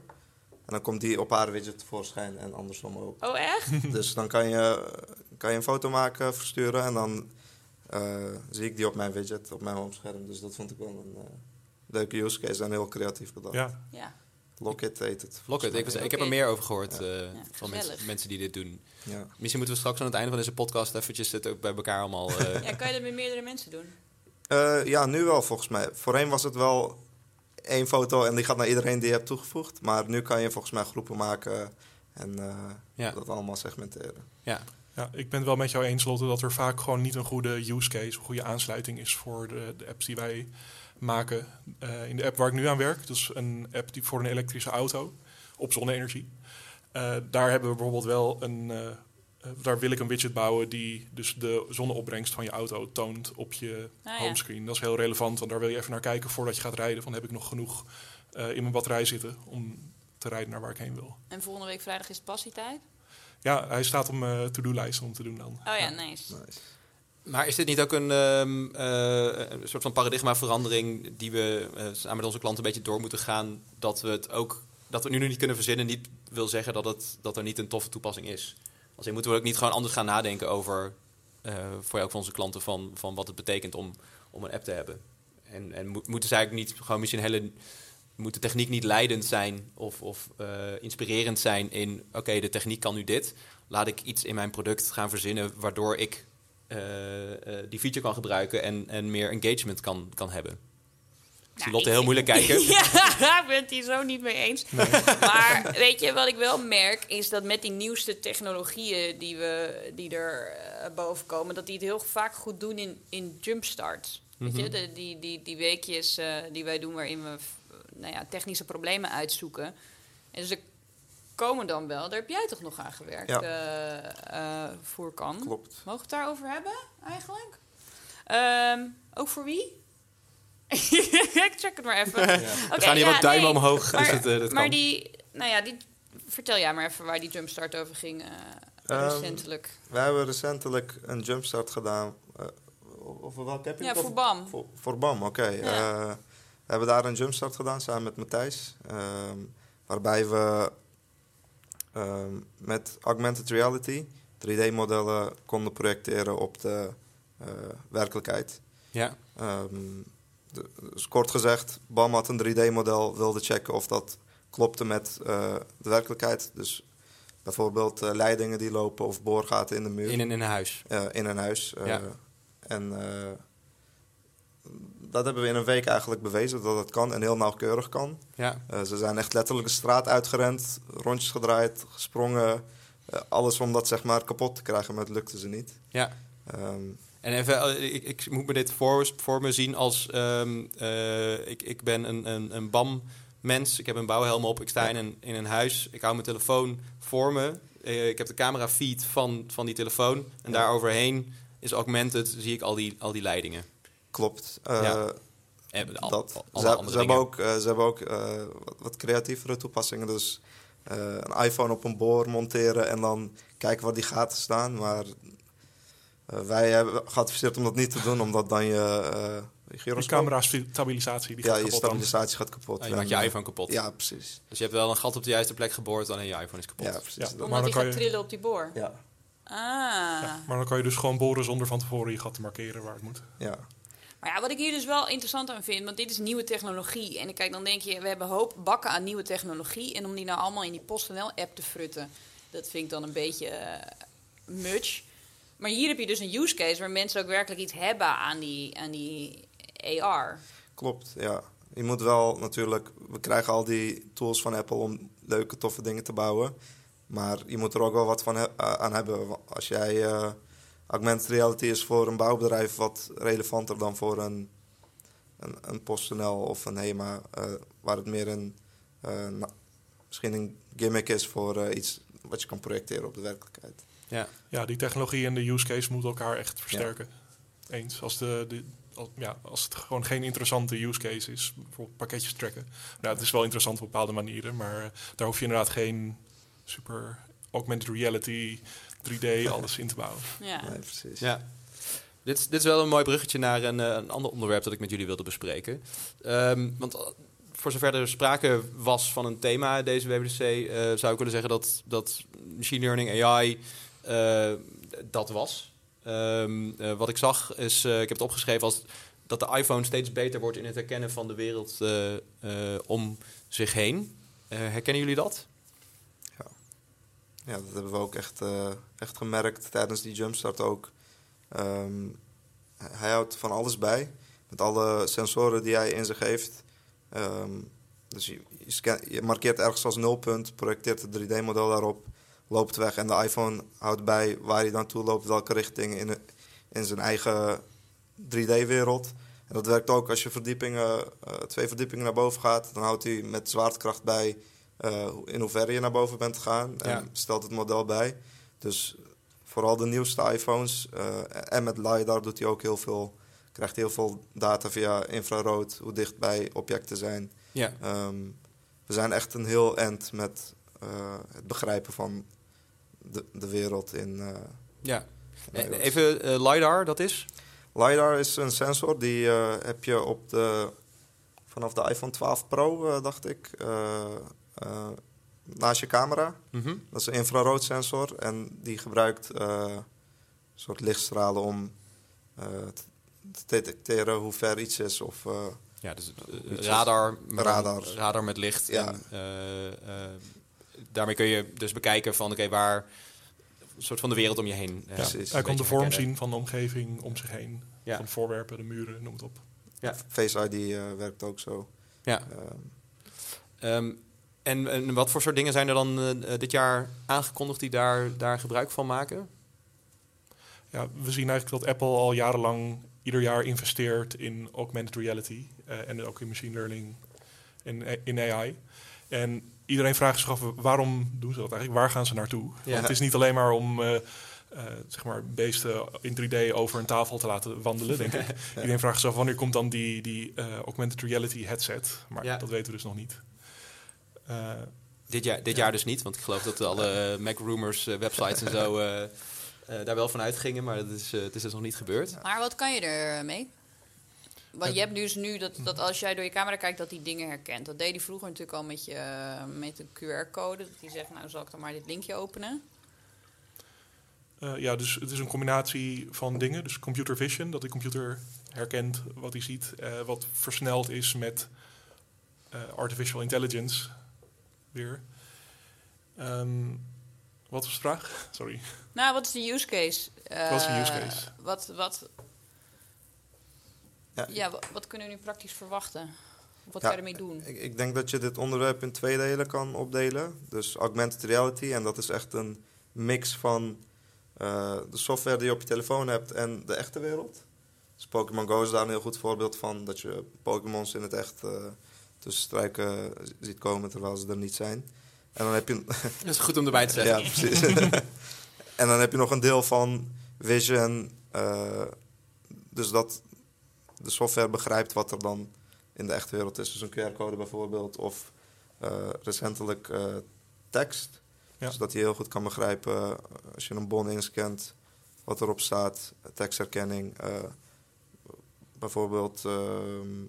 En dan komt die op haar widget tevoorschijn en andersom ook. Oh, echt? dus dan kan je, kan je een foto maken, versturen en dan eh, zie ik die op mijn widget, op mijn homescherm. Dus dat vond ik wel een eh, leuke use case en heel creatief bedacht. ja. Ja. Lockit heet het. Locket, ik, was- ik heb er meer over gehoord eh, Ja, van mensen, mensen die dit doen. Ja. Misschien moeten we straks aan het einde van deze podcast eventjes het ook bij elkaar allemaal... eh, ja, kan je dat met meerdere mensen doen? Eh, ja, nu wel volgens mij. Voorheen was het wel één foto en die gaat naar iedereen die je hebt toegevoegd. Maar nu kan je volgens mij groepen maken en eh, Ja. dat allemaal segmenteren. ja. Ja, ik ben het wel met jou eens, Lotte, dat er vaak gewoon niet een goede use case, een goede aansluiting is voor de, de apps die wij maken. Eh, in de app waar ik nu aan werk, dus een app die voor een elektrische auto op zonne-energie. Eh, daar hebben we bijvoorbeeld wel een. Eh, daar wil ik een widget bouwen die dus de zonneopbrengst van je auto toont op je Ah, ja. homescreen. Dat is heel relevant, want daar wil je even naar kijken voordat je gaat rijden. Van heb ik nog genoeg eh, in mijn batterij zitten om te rijden naar waar ik heen wil. En volgende week vrijdag is het passietijd? Ja, hij staat op mijn to-do-lijst om te doen dan. Oh ja, nice. Nice. Maar is dit niet ook een, ehm, eh, een soort van paradigmaverandering die we samen met onze klanten een beetje door moeten gaan? Dat we het ook, dat we nu niet kunnen verzinnen, niet wil zeggen dat, het, dat er niet een toffe toepassing is. Als moeten we ook niet gewoon anders gaan nadenken over, eh, voor jou ook van onze klanten, van, van wat het betekent om, om een app te hebben. En, en mo- moeten zij ook niet gewoon misschien hele. Moet de techniek niet leidend zijn of, of eh, inspirerend zijn in... oké, de techniek kan nu dit. Laat ik iets in mijn product gaan verzinnen... waardoor ik eh, die feature kan gebruiken... en, en meer engagement kan, kan hebben. Ik zie Nou, Lotte ik heel moeilijk kijken. ja, ik ben het hier zo niet mee eens. Maar weet je, wat ik wel merk, is dat met die nieuwste technologieën die, we, die er eh, boven komen, dat die het heel vaak goed doen in, in jumpstarts. Weet je, Mhm. de, die, die, die weekjes eh, die wij doen waarin we f- nou ja, technische problemen uitzoeken. En dus er komen dan wel, daar heb jij toch nog aan gewerkt, Ja. eh, eh, Voerkan. Klopt. Mogen we het daarover hebben, eigenlijk? Ehm, ook voor wie? ik check het maar even. Oké, gaan hier ja, wat duimen nee. omhoog. Maar, dus het, eh, dat maar kan. die, nou ja, die, vertel jij maar even waar die jumpstart over ging eh, Ehm, recentelijk. Wij hebben recentelijk een jumpstart gedaan. eh, over welke heb je Ja, het? voor BAM. Voor, voor BAM, oké. Ja. We hebben daar een jumpstart gedaan samen met Matthijs. ehm, waarbij we ehm, met augmented reality 3D-modellen konden projecteren op de eh, werkelijkheid. Ja, Ehm, de- dus kort gezegd, BAM had een 3D-model, wilde checken of dat klopte met eh, de werkelijkheid. Dus bijvoorbeeld eh, leidingen die lopen of boorgaten in de muur in een, in een huis. eh, in een huis. Ja. En dat hebben we in een week eigenlijk bewezen dat het kan en heel nauwkeurig kan. Ja, ze zijn echt letterlijk de straat uitgerend, rondjes gedraaid, gesprongen. alles om dat zeg maar kapot te krijgen, maar het lukte ze niet. ja. Ehm, En even, eh, ik, ik moet me dit voor, voor me zien als... ehm, eh, ik, ik ben een, een, een BAM-mens. Ik heb een bouwhelm op. Ik sta in, een, in een huis. Ik hou mijn telefoon voor me. Eh, ik heb de camera feed van, van die telefoon. En Ja. daar overheen is augmented. Zie ik al die, al die leidingen. klopt. Ja. En al, dat. al- ze, hebben ook, ze hebben ook wat, wat creatievere toepassingen. Dus een iPhone op een boor monteren en dan kijken waar die gaten staan. Maar wij hebben geadviseerd om dat niet te doen, omdat dan je uh, Die gyroscoop... camera-stabilisatie die Ja, gaat je kapot dan. stabilisatie gaat kapot. Ah, je maakt je En, eh, iPhone kapot. Ja, precies. Dus je hebt wel een gat op de juiste plek geboord. Alleen je iPhone is kapot. Ja, precies. Ja. Dat- maar Omdat dan die kan gaat je- trillen op die boor. ja, Ah. Ja, maar dan kan je dus gewoon boren zonder van tevoren je gat te markeren waar het moet. ja. Maar ja, wat ik hier dus wel interessant aan vind, want dit is nieuwe technologie. En kijk, dan denk je, we hebben een hoop bakken aan nieuwe technologie. En om die nou allemaal in die PostNL-app te frutten, dat vind ik dan een beetje eh much. Maar hier heb je dus een use case waar mensen ook werkelijk iets hebben aan die, aan die AR. Klopt, ja. Je moet wel natuurlijk... We krijgen al die tools van Apple om leuke, toffe dingen te bouwen. Maar je moet er ook wel wat van eh, aan hebben. Als jij... eh, augmented reality is voor een bouwbedrijf wat relevanter dan voor een, een, een PostNL of een HEMA... eh, waar het meer een... misschien een gimmick is voor iets wat je kan projecteren op de werkelijkheid. Ja. Ja, die technologie en de use case moeten elkaar echt versterken. Eens. Als, de, de, als, ja, als het gewoon geen interessante use case is, bijvoorbeeld pakketjes tracken. Nou, het is wel interessant op bepaalde manieren, maar eh, daar hoef je inderdaad geen super augmented reality, 3D, alles in te bouwen. Ja. Nee, precies. Ja. Dit, is- dit is wel een mooi bruggetje naar een, eh, een ander onderwerp dat ik met jullie wilde bespreken. Ehm, want eh, voor zover er sprake was van een thema deze WWDC, eh, zou ik willen zeggen dat, dat machine learning, AI, dat was. Ehm, eh, wat ik zag is, eh, ik heb het opgeschreven als dat de iPhone steeds beter wordt in het herkennen van de wereld eh, eh, om zich heen. Eh, herkennen jullie dat? Ja, dat hebben we ook echt, eh, echt gemerkt tijdens die jumpstart ook. Ehm, hij houdt van alles bij. Met alle sensoren die hij in zich heeft. Ehm, dus je, je markeert ergens als nulpunt, projecteert het 3D-model daarop, loopt weg. En de iPhone houdt bij waar hij naartoe loopt, welke richting in, in zijn eigen 3D-wereld. En dat werkt ook als je verdiepingen, eh, twee verdiepingen naar boven gaat. Dan houdt hij met zwaartekracht bij eh, in hoeverre je naar boven bent gegaan. En stelt het model bij. Dus vooral de nieuwste iPhones eh, en met LiDAR doet hij ook heel veel, krijgt heel veel data via infrarood, hoe dicht bij objecten zijn. Ja. Ehm, we zijn echt een heel end met het begrijpen van de, de wereld in. eh, ja. in Eh. Even eh, LiDAR, dat is? LiDAR is een sensor die eh, heb je op de, vanaf de iPhone 12 Pro, eh, dacht ik, eh, eh, naast je camera. Mhm. Dat is een infraroodsensor en die gebruikt eh, een soort lichtstralen om eh, te te detecteren hoe ver iets is. Of, eh, Ja, dus eh, radar, maar dan Radar. radar met licht. Ja. En, eh, eh, daarmee kun je dus bekijken van oké, waar een soort van de wereld om je heen. eh, een Hij kan beetje de vorm herkennen. zien van de omgeving om zich heen. Ja. Van voorwerpen, de muren, noem het op. Ja. Face ID eh, werkt ook zo. Ja. Ehm, Ehm, en, en wat voor soort dingen zijn er dan eh, eh, dit jaar aangekondigd die daar, daar gebruik van maken? Ja, we zien eigenlijk dat Apple al jarenlang ieder jaar investeert in augmented reality eh, en ook in machine learning en in AI. En iedereen vraagt zich af waarom doen ze dat eigenlijk? Waar gaan ze naartoe? Ja. Want het is niet alleen maar om eh, eh, zeg maar beesten in 3D over een tafel te laten wandelen, denk ik. Iedereen vraagt zich af wanneer komt dan die, die eh, augmented reality headset? Maar Ja. dat weten we dus nog niet. Eh, Dit jaar, dit jaar dus niet, want ik geloof dat alle Mac Rumors websites en zo eh, eh, daar wel van uitgingen, maar dat is, het is dus nog niet gebeurd. Maar wat kan je er mee? Want je hebt dus nu dat, dat als jij door je camera kijkt, dat die dingen herkent. Dat deed hij vroeger natuurlijk al met, je, met een QR-code. Dat hij zegt, nou zal ik dan maar dit linkje openen. Eh, ja, dus het is een combinatie van dingen. Dus computer vision, dat de computer herkent wat hij ziet. eh, wat versneld is met eh, artificial intelligence. Weer. Ehm, wat was de vraag? Sorry. Nou, wat is de use case? Wat is de use case? Wat, wat, ja, ja, wa- wat kunnen we nu praktisch verwachten? Wat Ja, kan je ermee doen? Ik, ik denk dat je dit onderwerp in twee delen kan opdelen. Dus augmented reality, en dat is echt een mix van eh, de software die je op je telefoon hebt en de echte wereld. Dus Pokémon Go is daar een heel goed voorbeeld van. Dat je Pokémons in het echt eh, tussen struiken ziet komen terwijl ze er niet zijn. En dan heb je, Dat is goed om erbij te zeggen. ja, precies. en dan heb je nog een deel van vision. eh, dus dat de software begrijpt wat er dan in de echte wereld is. Dus een QR-code bijvoorbeeld. Of eh, recentelijk eh, tekst. Ja. Zodat hij heel goed kan begrijpen eh, als je een bon inscant wat erop staat. Tekstherkenning. bijvoorbeeld ehm,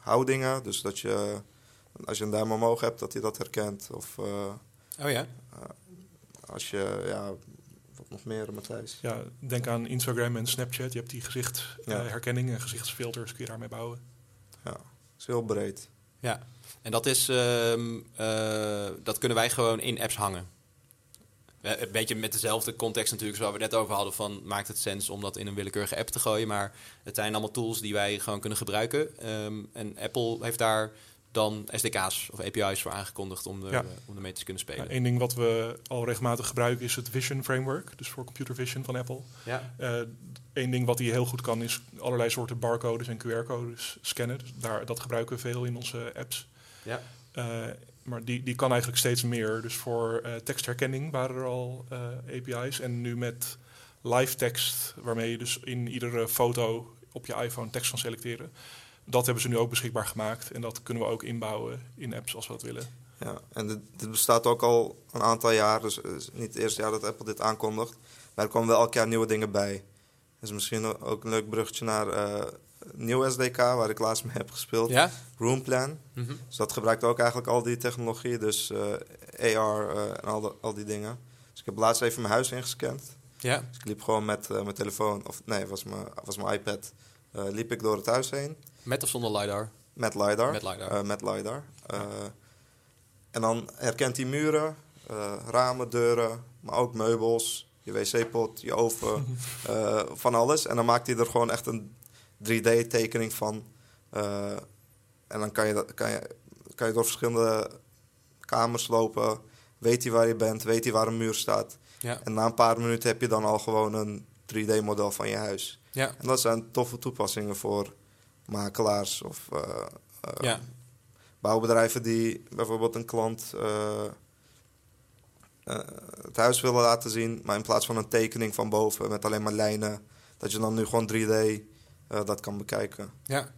houdingen. Dus dat je als je een duim omhoog hebt, dat hij dat herkent. Of Oh ja? als je, ja, nog meer, Matthijs? Ja, denk aan Instagram en Snapchat. Je hebt die gezichtsherkenning en gezichtsfilters kun je daarmee bouwen. Ja, is heel breed. Ja. En dat is, ehm, eh, dat kunnen wij gewoon in apps hangen. eh, een beetje met dezelfde context natuurlijk, zoals we net over hadden, van maakt het sens om dat in een willekeurige app te gooien. Maar het zijn allemaal tools die wij gewoon kunnen gebruiken. Ehm, en Apple heeft daar dan SDK's of API's voor aangekondigd om, er, Ja. eh, om ermee te kunnen spelen. Ja, Eén ding wat we al regelmatig gebruiken is het Vision Framework, dus voor computer vision van Apple. Ja. Eén ding wat hij heel goed kan is allerlei soorten barcodes en QR-codes scannen. Dus daar, dat gebruiken we veel in onze apps. Ja. Eh, maar die, die kan eigenlijk steeds meer. Dus voor eh, tekstherkenning waren er al eh, API's. En nu met live text, waarmee je dus in iedere foto op je iPhone tekst kan selecteren. Dat hebben ze nu ook beschikbaar gemaakt. En dat kunnen we ook inbouwen in apps als we dat willen. Ja, en dit, dit bestaat ook al een aantal jaar, dus het is niet het eerste jaar dat Apple dit aankondigt. Maar er komen wel elk jaar nieuwe dingen bij. Dus misschien ook een leuk bruggetje naar eh nieuw SDK, waar ik laatst mee heb gespeeld. Ja? Roomplan. Mhm. Dus dat gebruikt ook eigenlijk al die technologie, dus eh, AR eh, en al, de- al die dingen. Dus ik heb laatst even mijn huis ingescand. Ja. Dus ik liep gewoon met eh, mijn telefoon, of nee, het was mijn, was mijn iPad, eh, liep ik door het huis heen. Met of zonder LiDAR? Met LiDAR. Met LiDAR. Eh, met LiDAR. Eh, en dan herkent hij muren, eh, ramen, deuren, maar ook meubels, je wc-pot, je oven, van alles. En dan maakt hij er gewoon echt een 3D-tekening van. En dan kan je, kan, je, kan je door verschillende kamers lopen. Weet hij waar je bent, weet hij waar een muur staat. Ja. En na een paar minuten heb je dan al gewoon een 3D-model van je huis. Ja. En dat zijn toffe toepassingen voor makelaars of eh, eh, Ja. bouwbedrijven die bijvoorbeeld een klant eh, het huis willen laten zien, maar in plaats van een tekening van boven met alleen maar lijnen, dat je dan nu gewoon 3D eh, dat kan bekijken. Ja.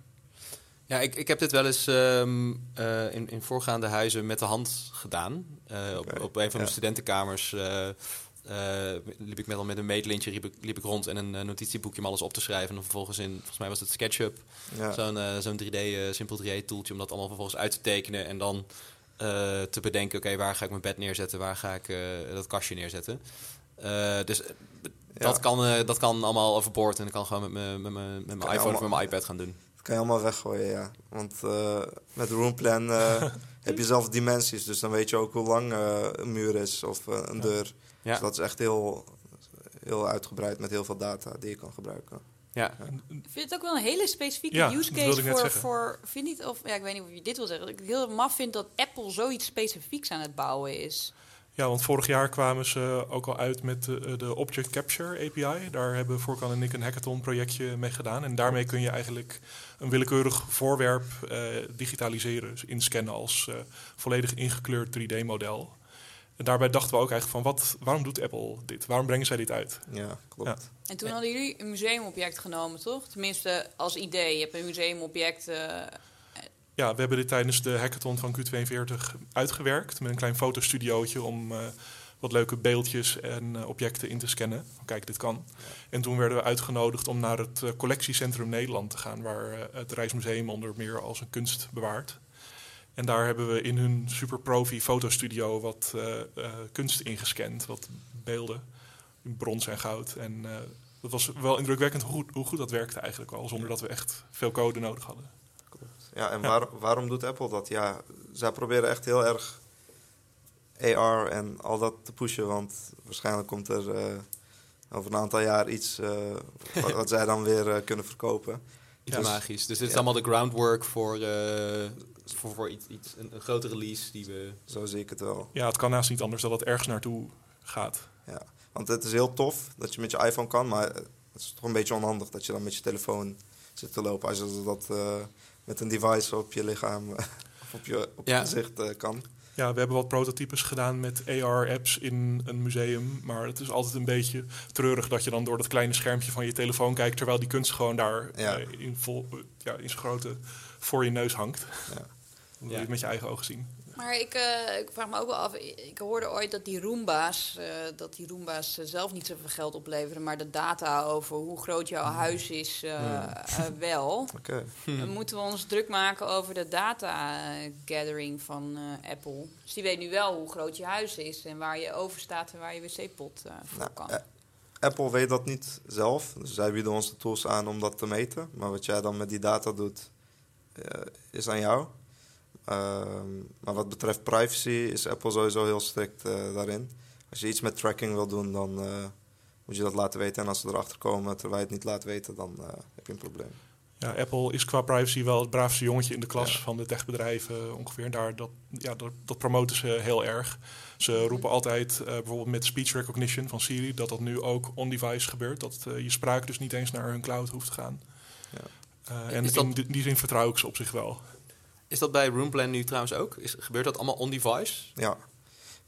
Ja, ik, ik heb dit wel eens ehm, eh, in, in voorgaande huizen met de hand gedaan. Op, op een van ja. studentenkamers liep ik met, al met een meetlintje liep ik, liep ik rond en een eh, notitieboekje om alles op te schrijven. En vervolgens in, volgens mij was het SketchUp, Ja, zo'n eh, zo'n 3D, eh, simpel 3D-toeltje om dat allemaal vervolgens uit te tekenen en dan eh, te bedenken, oké, waar ga ik mijn bed neerzetten, waar ga ik eh, dat kastje neerzetten. Eh, dus eh, dat, kan, eh, dat kan allemaal overboord en ik kan gewoon met mijn met mijn- met mijn Kan je iPhone of met allemaal- mijn iPad gaan doen. dat kan je allemaal weggooien, ja. Want eh, met Roomplan eh heb je zelf dimensies, dus dan weet je ook hoe lang eh, een muur is of eh, een Ja. deur. Ja. Dus dat is echt heel, heel uitgebreid met heel veel data die je kan gebruiken. Ja. Ik vind het ook wel een hele specifieke Ja, use case voor, voor. Vind niet of ja, ik weet niet of je dit wil zeggen. Dat ik heel maf vind dat Apple zoiets specifieks aan het bouwen is. Ja, want vorig jaar kwamen ze ook al uit met de, de Object Capture API. Daar hebben Voorkan en ik een hackathon-projectje mee gedaan. En daarmee kun je eigenlijk een willekeurig voorwerp eh, digitaliseren, dus inscannen als eh, volledig ingekleurd 3D-model. En daarbij dachten we ook eigenlijk van, wat, waarom doet Apple dit? Waarom brengen zij dit uit? Ja, klopt. En toen hadden jullie een museumobject genomen, toch? Tenminste, als idee. Je hebt een museumobject. eh, Ja, we hebben dit tijdens de hackathon van Q42 uitgewerkt met een klein fotostudiootje om eh, wat leuke beeldjes en eh, objecten in te scannen. Kijk, dit kan. En toen werden we uitgenodigd om naar het collectiecentrum Nederland te gaan, waar het Rijksmuseum onder meer als een kunst bewaart. En daar hebben we in hun super profi fotostudio wat eh, eh, kunst ingescand, wat beelden in brons en goud. En eh, dat was wel indrukwekkend hoe goed, hoe goed dat werkte eigenlijk al, zonder dat we echt veel code nodig hadden. Ja, en Ja. waar- waarom doet Apple dat? Ja, zij proberen echt heel erg AR en al dat te pushen, want waarschijnlijk komt er eh, over een aantal jaar iets eh, wat, wat zij dan weer eh, kunnen verkopen. Iets Ja. magisch. Dus dit is Ja. allemaal de groundwork voor, eh, voor, voor iets, iets, een, een grote release die we... Zo zie ik het wel. Ja, het kan naast niet anders dat het ergens naartoe gaat. Want het is heel tof dat je met je iPhone kan, maar het is toch een beetje onhandig dat je dan met je telefoon zit te lopen als je dat eh, met een device op je lichaam of op je, op je Ja. gezicht eh, kan. Ja, we hebben wat prototypes gedaan met AR-apps in een museum. Maar het is altijd een beetje treurig dat je dan door dat kleine schermpje van je telefoon kijkt... terwijl die kunst gewoon daar Ja. eh, in, vol, ja, in zijn grote voor je neus hangt. Ja. Dan wil je het met je eigen ogen zien. Maar ik, eh, ik vraag me ook wel af. Ik hoorde ooit dat die Roomba's, eh, dat die Roomba's eh, zelf niet zoveel geld opleveren, maar de data over hoe groot jouw huis is eh, eh, wel. Oké. Dan moeten we ons druk maken over de data gathering van eh, Apple. Dus die weet nu wel hoe groot je huis is en waar je over staat en waar je wc-pot eh voor Nou, kan. Apple weet dat niet zelf, dus zij bieden ons de tools aan om dat te meten. Maar wat jij dan met die data doet, eh, is aan jou. Ehm, maar wat betreft privacy is Apple sowieso heel strikt eh, daarin. als je iets met tracking wil doen, dan eh, moet je dat laten weten. En als ze erachter komen terwijl je het niet laat weten, dan eh, heb je een probleem. Ja, Apple is qua privacy wel het braafste jongetje in de klas Ja. van de techbedrijven ongeveer. En daar, dat, ja, dat, dat promoten ze heel erg. Ze roepen altijd, eh, bijvoorbeeld met speech recognition van Siri, dat dat nu ook on-device gebeurt. Dat je spraak dus niet eens naar hun cloud hoeft te gaan. Ja. Eh, en dat- in die- die zin vertrouw ik ze op zich wel. Is dat bij Roomplan nu trouwens ook? Is, gebeurt dat allemaal on-device? Ja,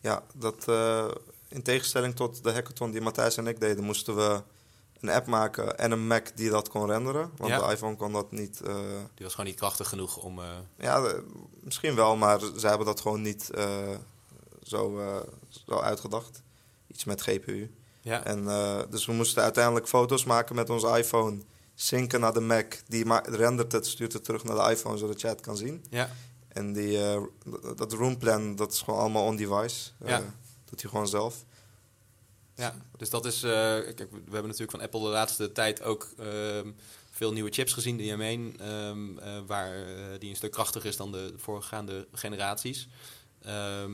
ja dat, eh, in tegenstelling tot de hackathon die Matthijs en ik deden, moesten we een app maken en een Mac die dat kon renderen. Want Ja. de iPhone kon dat niet. eh, Die was gewoon niet krachtig genoeg om... eh, ja, de- misschien wel, maar zij hebben dat gewoon niet zo, zo uitgedacht. Iets met GPU. ja. En, dus we moesten uiteindelijk foto's maken met onze iPhone, synken naar de Mac. Die rendert het, stuurt het terug naar de iPhone zodat je het kan zien. ja. En die, d- dat roomplan, dat is gewoon allemaal on-device. Eh, Ja. doet hij gewoon zelf. Ja, dus dat is. eh, kijk, we hebben natuurlijk van Apple de laatste tijd ook ehm, veel nieuwe chips gezien, de M1, ehm, eh, waar, die een stuk krachtiger is dan de voorgaande generaties. Ehm,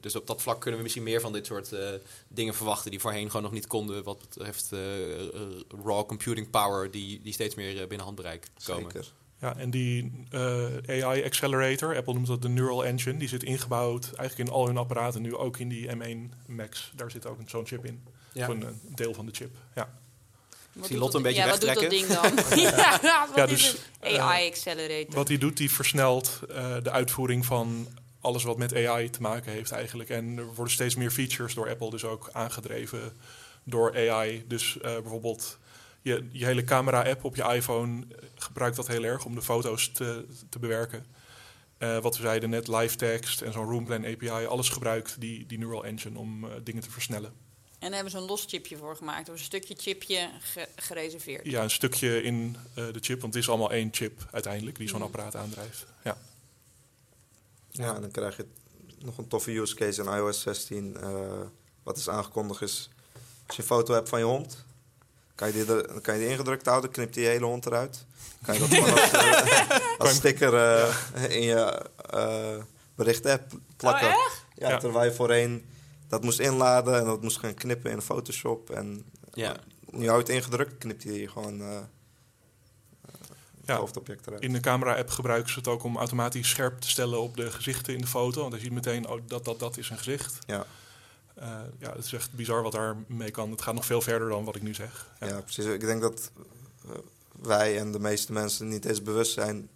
dus op dat vlak kunnen we misschien meer van dit soort eh, dingen verwachten die voorheen gewoon nog niet konden, wat betreft eh, eh, raw computing power, die, die steeds meer binnen handbereik komen. Zeker. Ja, en die eh, AI Accelerator, Apple noemt dat de Neural Engine, die zit ingebouwd eigenlijk in al hun apparaten, nu ook in die M1 Max. Daar zit ook een- zo'n chip in. Ja. Of een, een deel van de chip. Ja. Wat zie doet Lotte dat- een beetje ja, wat doet dat ding dan? ja, wat Ja, is dus? AI Accelerator. Wat hij doet, die versnelt eh, de uitvoering van alles wat met AI te maken heeft eigenlijk. En er worden steeds meer features door Apple dus ook aangedreven door AI. Dus eh, bijvoorbeeld je, je hele camera-app op je iPhone eh, gebruikt dat heel erg om de foto's te, te bewerken. Eh, wat we zeiden net, live text en zo'n Roomplan API, alles gebruikt die, die Neural Engine om dingen te versnellen. En daar hebben ze een los chipje voor gemaakt. Was een stukje chipje ge- gereserveerd. Ja, een stukje in de chip, want het is allemaal één chip uiteindelijk die zo'n Mhm. apparaat aandrijft. Ja. Ja, en dan krijg je nog een toffe use case in iOS 16. eh, wat is aangekondigd is, als je een foto hebt van je hond, kan je die, er, dan kan je die ingedrukt houden, knipt die hele hond eruit. Kan je dat gewoon als, eh, als sticker eh, in je uh, bericht-app plakken. Oh, ja, Ja. terwijl je voorheen dat moest inladen en dat moest gaan knippen in Photoshop. En Ja. nu hou je het ingedrukt, knipt hij gewoon eh het Ja. hoofdobject eruit. In de camera-app gebruiken ze het ook om automatisch scherp te stellen op de gezichten in de foto. Want dan zie je meteen, oh, dat, dat, dat is een gezicht. Ja. Eh, ja, het is echt bizar wat daar mee kan. Het gaat nog veel verder dan wat ik nu zeg. Ja. Ja, precies. Ik denk dat eh, wij en de meeste mensen niet eens bewust zijn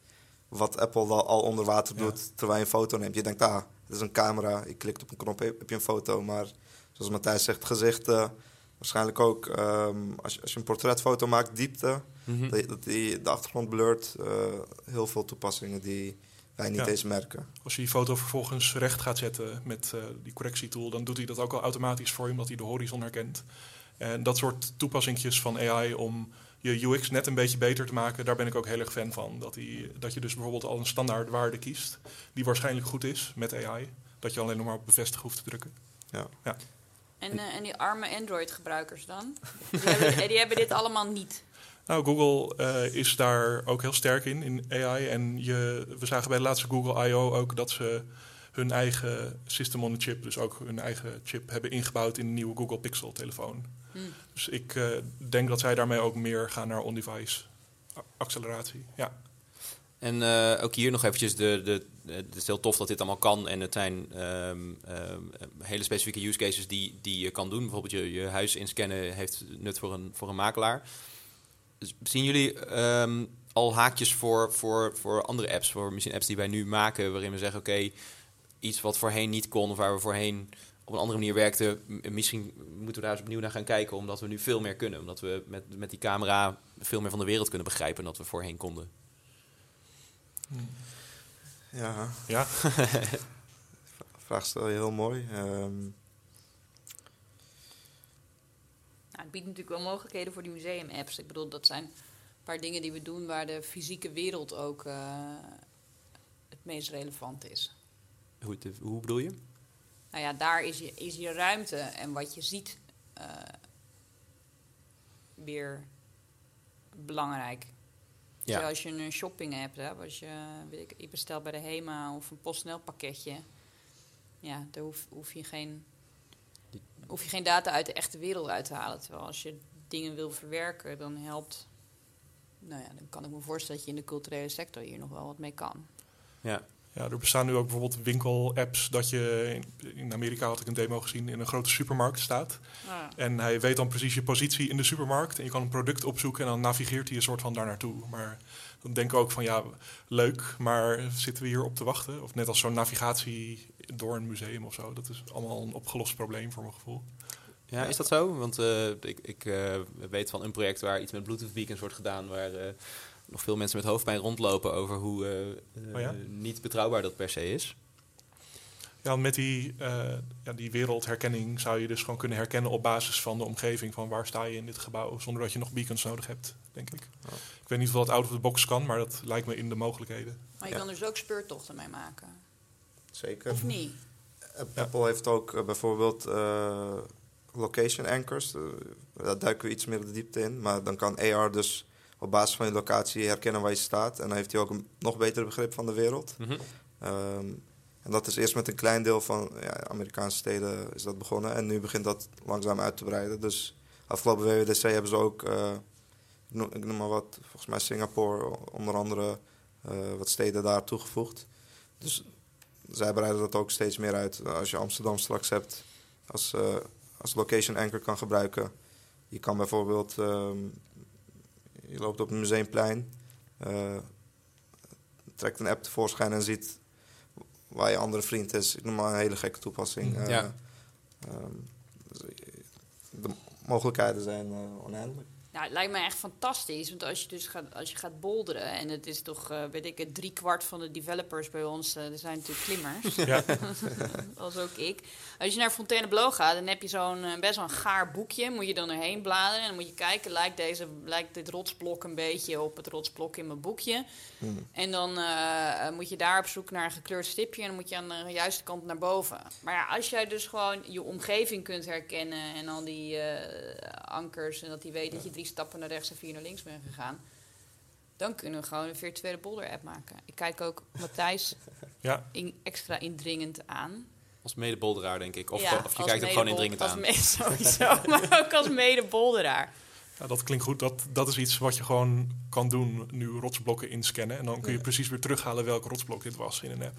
wat Apple al, al onder water Ja. doet terwijl je een foto neemt. Je denkt, ah, het is een camera, je klikt op een knop, heb heb je een foto. Maar zoals Matthijs zegt, gezichten, waarschijnlijk ook ehm, als, je, als je een portretfoto maakt, diepte, Mhm. dat, dat die de achtergrond blurt. eh, heel veel toepassingen die wij niet Ja. eens merken. Als je die foto vervolgens recht gaat zetten met eh, die correctietool, dan doet hij dat ook al automatisch voor je, omdat hij de horizon herkent. En dat soort toepassingjes van AI om je UX net een beetje beter te maken, daar ben ik ook heel erg fan van. Dat, die, dat je dus bijvoorbeeld al een standaard waarde kiest, die waarschijnlijk goed is met AI. Dat je alleen nog maar op bevestigen hoeft te drukken. En, eh, en die arme Android-gebruikers dan? Die hebben, die hebben dit allemaal niet. Nou, Google eh, is daar ook heel sterk in, in AI. En je, we zagen bij de laatste Google I.O. ook dat ze hun eigen system on a chip, dus ook hun eigen chip, hebben ingebouwd in de nieuwe Google Pixel telefoon. Hm. Dus ik eh, denk dat zij daarmee ook meer gaan naar on-device acceleratie. Ja. En eh, ook hier nog eventjes, de, de, het is heel tof dat dit allemaal kan. En het zijn ehm, ehm, hele specifieke use cases die, die je kan doen. Bijvoorbeeld je, je huis inscannen heeft nut voor een, voor een makelaar. Dus zien jullie ehm, al haakjes voor, voor, voor andere apps? Voor misschien apps die wij nu maken, waarin we zeggen... oké, iets wat voorheen niet kon... of waar we voorheen op een andere manier werkten... misschien moeten we daar eens opnieuw naar gaan kijken... omdat we nu veel meer kunnen. Omdat we met, met die camera veel meer van de wereld kunnen begrijpen... dan dat we voorheen konden. Ja, ja. vraag stel je heel mooi. Ehm, Nou, het biedt natuurlijk wel mogelijkheden voor die museum-apps. Ik bedoel, dat zijn een paar dingen die we doen waar de fysieke wereld ook eh, het meest relevant is. Hoe, het- hoe bedoel je? Nou ja, daar is je, is je ruimte en wat je ziet eh, weer belangrijk. Als je een shopping hebt, als je, weet ik, je bestelt bij de HEMA of een PostNL pakketje, ja, daar hoef, hoef je geen hoef je geen data uit de echte wereld uit te halen. Terwijl als je dingen wil verwerken, dan helpt. Nou ja, dan kan ik me voorstellen dat je in de culturele sector hier nog wel wat mee kan. Ja, Ja, er bestaan nu ook bijvoorbeeld winkel-apps dat je... In, in Amerika had ik een demo gezien, in een grote supermarkt staat. En hij weet dan precies je positie in de supermarkt. En je kan een product opzoeken en dan navigeert hij een soort van daar naartoe. Maar dan denk ik ook van ja, leuk, maar zitten we hier op te wachten? Of net als zo'n navigatie door een museum of zo. Dat is allemaal een opgelost probleem voor mijn gevoel. Ja, is dat zo? Want eh, ik, ik eh, weet van een project waar iets met Bluetooth beacons wordt gedaan, waar eh, nog veel mensen met hoofdpijn rondlopen over hoe eh, eh, Oh ja? niet betrouwbaar dat per se is. Ja, met die, eh, ja, die wereldherkenning zou je dus gewoon kunnen herkennen op basis van de omgeving. Van waar sta je in dit gebouw, zonder dat je nog beacons nodig hebt, denk ik. Ik weet niet of dat out of the box kan, maar dat lijkt me in de mogelijkheden. Maar je Ja. kan dus ook speurtochten mee maken. Zeker. Of niet? Ja. Apple heeft ook bijvoorbeeld eh, location anchors. Daar duiken we iets meer de diepte in. Maar dan kan AR dus op basis van je locatie herkennen waar je staat. En dan heeft hij ook een nog beter begrip van de wereld. Mhm. Ehm, en dat is eerst met een klein deel van ja, Amerikaanse steden is dat begonnen. En nu begint dat langzaam uit te breiden. Dus afgelopen WWDC hebben ze ook, eh, ik, noem, ik noem maar wat, volgens mij Singapore onder andere, eh, wat steden daar toegevoegd. Dus zij breiden dat ook steeds meer uit. Als je Amsterdam straks hebt als, eh, als location anchor kan gebruiken. Je kan bijvoorbeeld, ehm, je loopt op een museumplein, eh, trekt een app tevoorschijn en ziet waar je andere vriend is. Ik noem maar een hele gekke toepassing. Eh, Ja. ehm, dus, eh, de mogelijkheden zijn eh, oneindig. Nou, het lijkt me echt fantastisch. Want als je dus gaat, als je gaat bolderen, en het is toch, eh, weet ik, het, drie kwart van de developers bij ons, eh, er zijn natuurlijk klimmers. Ja. Als ook ik. Als je naar Fontainebleau gaat, dan heb je zo'n eh, best wel een gaar boekje. Moet je dan erheen bladeren en dan moet je kijken, lijkt, deze, lijkt dit rotsblok een beetje op het rotsblok in mijn boekje. Hmm. En dan moet je daar op zoek naar een gekleurd stipje en dan moet je aan de juiste kant naar boven. Maar ja, als jij dus gewoon je omgeving kunt herkennen en al die ankers en dat hij weet dat je drie stappen naar rechts en vier naar links bent gegaan, dan kunnen we gewoon een virtuele bolder app maken. Ik kijk ook Matthijs Ja, in, extra indringend aan. Als medebolderaar, denk ik. Of, Ja, of je als kijkt hem gewoon indringend als aan. me- sowieso, maar ook als medebolderaar. Ja, dat klinkt goed. Dat, dat is iets wat je gewoon kan doen, nu rotsblokken inscannen. En dan kun je Ja. precies weer terughalen welk rotsblok dit was in een app.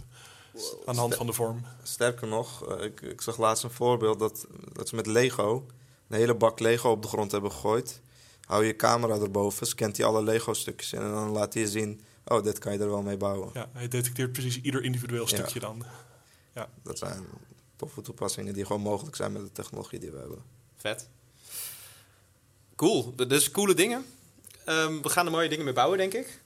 Aan de hand van de vorm. Sterker nog, eh, ik, ik zag laatst een voorbeeld dat, dat ze met Lego een hele bak Lego op de grond hebben gegooid. Hou je camera erboven, scant hij alle Lego-stukjes in en dan laat hij je zien: oh, dit kan je er wel mee bouwen. Ja, hij detecteert precies ieder individueel Ja. stukje dan. Dat zijn toffe toepassingen die gewoon mogelijk zijn met de technologie die we hebben. Vet. Cool. Dus coole dingen. Ehm, we gaan er mooie dingen mee bouwen, denk ik.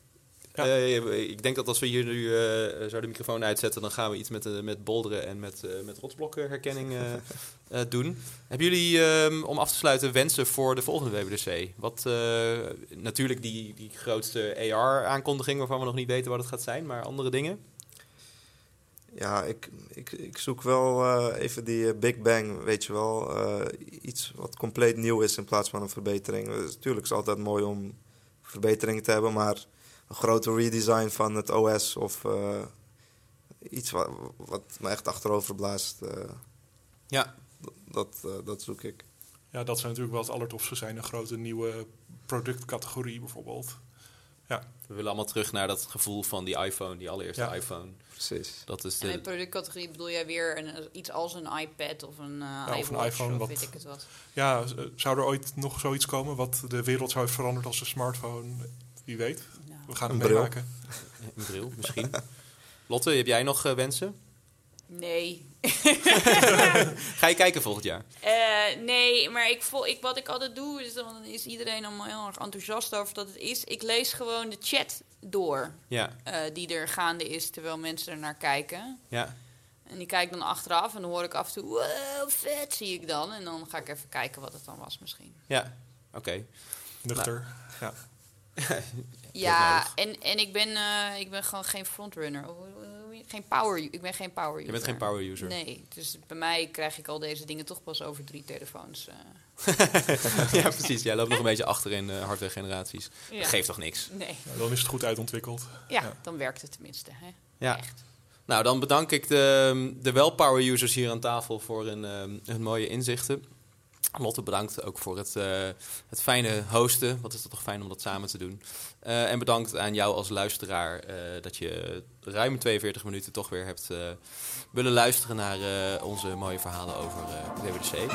Ja. Eh, ik denk dat als we hier nu eh, zo de microfoon uitzetten, dan gaan we iets met, eh, met bolderen en met, eh met rotsblokkenherkenning doen. Hebben jullie, ehm, om af te sluiten, wensen voor de volgende WWDC? Wat, eh, natuurlijk die, die grootste AR-aankondiging waarvan we nog niet weten wat het gaat zijn, maar andere dingen? Ja, ik, ik, ik zoek wel eh, even die Big Bang, weet je wel. eh, iets wat compleet nieuw is in plaats van een verbetering. Dus, natuurlijk is het altijd mooi om verbeteringen te hebben, maar een grote redesign van het OS of eh, iets wat, wat me echt achterover blaast, eh, Ja. dat, eh, dat zoek ik. Ja, dat zou natuurlijk wel het allertofste zijn. Een grote nieuwe productcategorie bijvoorbeeld. We willen allemaal terug naar dat gevoel van die iPhone, die allereerste Ja. iPhone. Precies. Dat is En de, productcategorie bedoel jij weer een, iets als een iPad of een uh, of een iPhone, of wat- weet ik het wat. Ja, zou er ooit nog zoiets komen wat de wereld zou veranderd als een smartphone? Wie weet. We gaan Een het bril. meemaken. een bril misschien. Lotte, heb jij nog eh, wensen? nee. Ga je kijken volgend jaar? Eh, nee, maar ik vol, ik, wat ik altijd doe, is dan is iedereen allemaal heel erg enthousiast over dat het is. Ik lees gewoon de chat door Ja, eh, die er gaande is terwijl mensen er naar kijken. ja. En die kijk ik dan achteraf en dan hoor ik af en toe, wow, vet zie ik dan. En dan ga ik even kijken wat het dan was misschien. Ja, oké. Nuchter. Ja. Ja, en, en ik, ben, eh, ik ben gewoon geen frontrunner. Geen power, ik ben geen power user. Je bent geen power user. Nee, dus bij mij krijg ik al deze dingen toch pas over drie telefoons. eh. ja, precies. Jij loopt nog een beetje achter in eh hardware generaties. ja. Dat geeft toch niks? Nee, dan is het goed uitontwikkeld. ja, Ja. dan werkt het tenminste. Hè? Ja. Echt. Nou, dan bedank ik de, de wel-power users hier aan tafel voor hun, ehm, hun mooie inzichten. Lotte, bedankt ook voor het, eh, het fijne hosten. Wat is het toch fijn om dat samen te doen. Eh, en bedankt aan jou als luisteraar eh, dat je ruim 42 minuten toch weer hebt willen luisteren naar onze mooie verhalen over WWDC.